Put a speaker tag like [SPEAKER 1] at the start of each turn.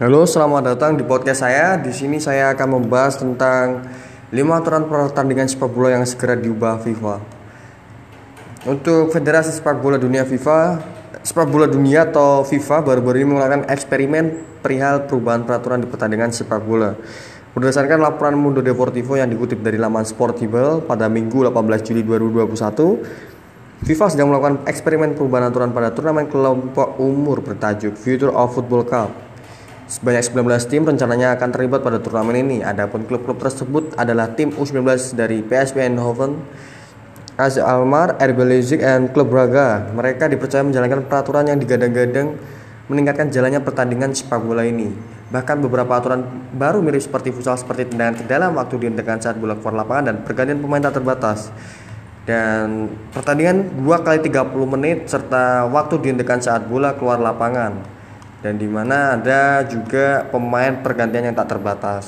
[SPEAKER 1] Halo, selamat datang di podcast saya. Di sini saya akan membahas tentang lima aturan pertandingan sepak bola yang segera diubah FIFA. Untuk Federasi Sepak Bola Dunia FIFA, Sepak Bola Dunia atau FIFA baru-baru ini melakukan eksperimen perihal perubahan peraturan di pertandingan sepak bola. Berdasarkan laporan Mundo Deportivo yang dikutip dari laman Sportable pada Minggu 18 Juli 2021, FIFA sedang melakukan eksperimen perubahan aturan pada turnamen kelompok umur bertajuk Future of Football Cup. Sebanyak 19 tim rencananya akan terlibat pada turnamen ini. Adapun klub-klub tersebut adalah tim U19 dari PSV Eindhoven, AZ Almar, RB Leipzig, dan Klub Braga. Mereka dipercaya menjalankan peraturan yang digadang-gadang meningkatkan jalannya pertandingan sepak bola ini. Bahkan beberapa aturan baru mirip seperti futsal seperti tendangan ke dalam waktu dihentikan saat bola keluar lapangan dan pergantian pemain tak terbatas. Dan pertandingan 2 kali 30 menit serta waktu dihentikan saat bola keluar lapangan dan di mana ada juga pemain pergantian yang tak terbatas.